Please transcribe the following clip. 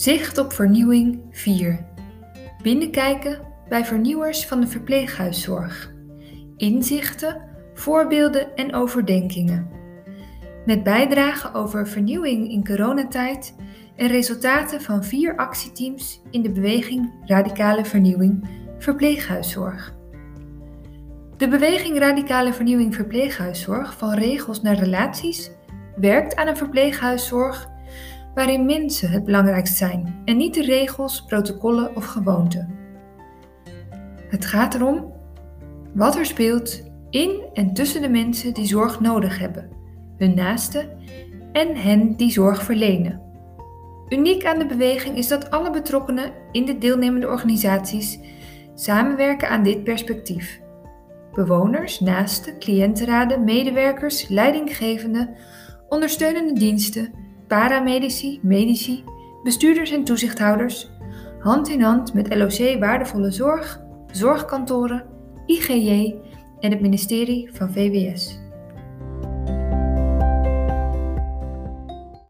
Zicht op vernieuwing 4. Binnenkijken bij vernieuwers van de verpleeghuiszorg. Inzichten, voorbeelden en overdenkingen. Met bijdragen over vernieuwing in coronatijd en resultaten van vier actieteams in de beweging Radicale Vernieuwing Verpleeghuiszorg. De beweging Radicale Vernieuwing Verpleeghuiszorg van regels naar relaties werkt aan een verpleeghuiszorg waarin mensen het belangrijkst zijn en niet de regels, protocollen of gewoonten. Het gaat erom wat er speelt in en tussen de mensen die zorg nodig hebben, hun naasten en hen die zorg verlenen. Uniek aan de beweging is dat alle betrokkenen in de deelnemende organisaties samenwerken aan dit perspectief. Bewoners, naasten, cliëntenraden, medewerkers, leidinggevenden, ondersteunende diensten, paramedici, medici, bestuurders en toezichthouders, hand in hand met LOC Waardevolle Zorg, zorgkantoren, IGJ en het ministerie van VWS.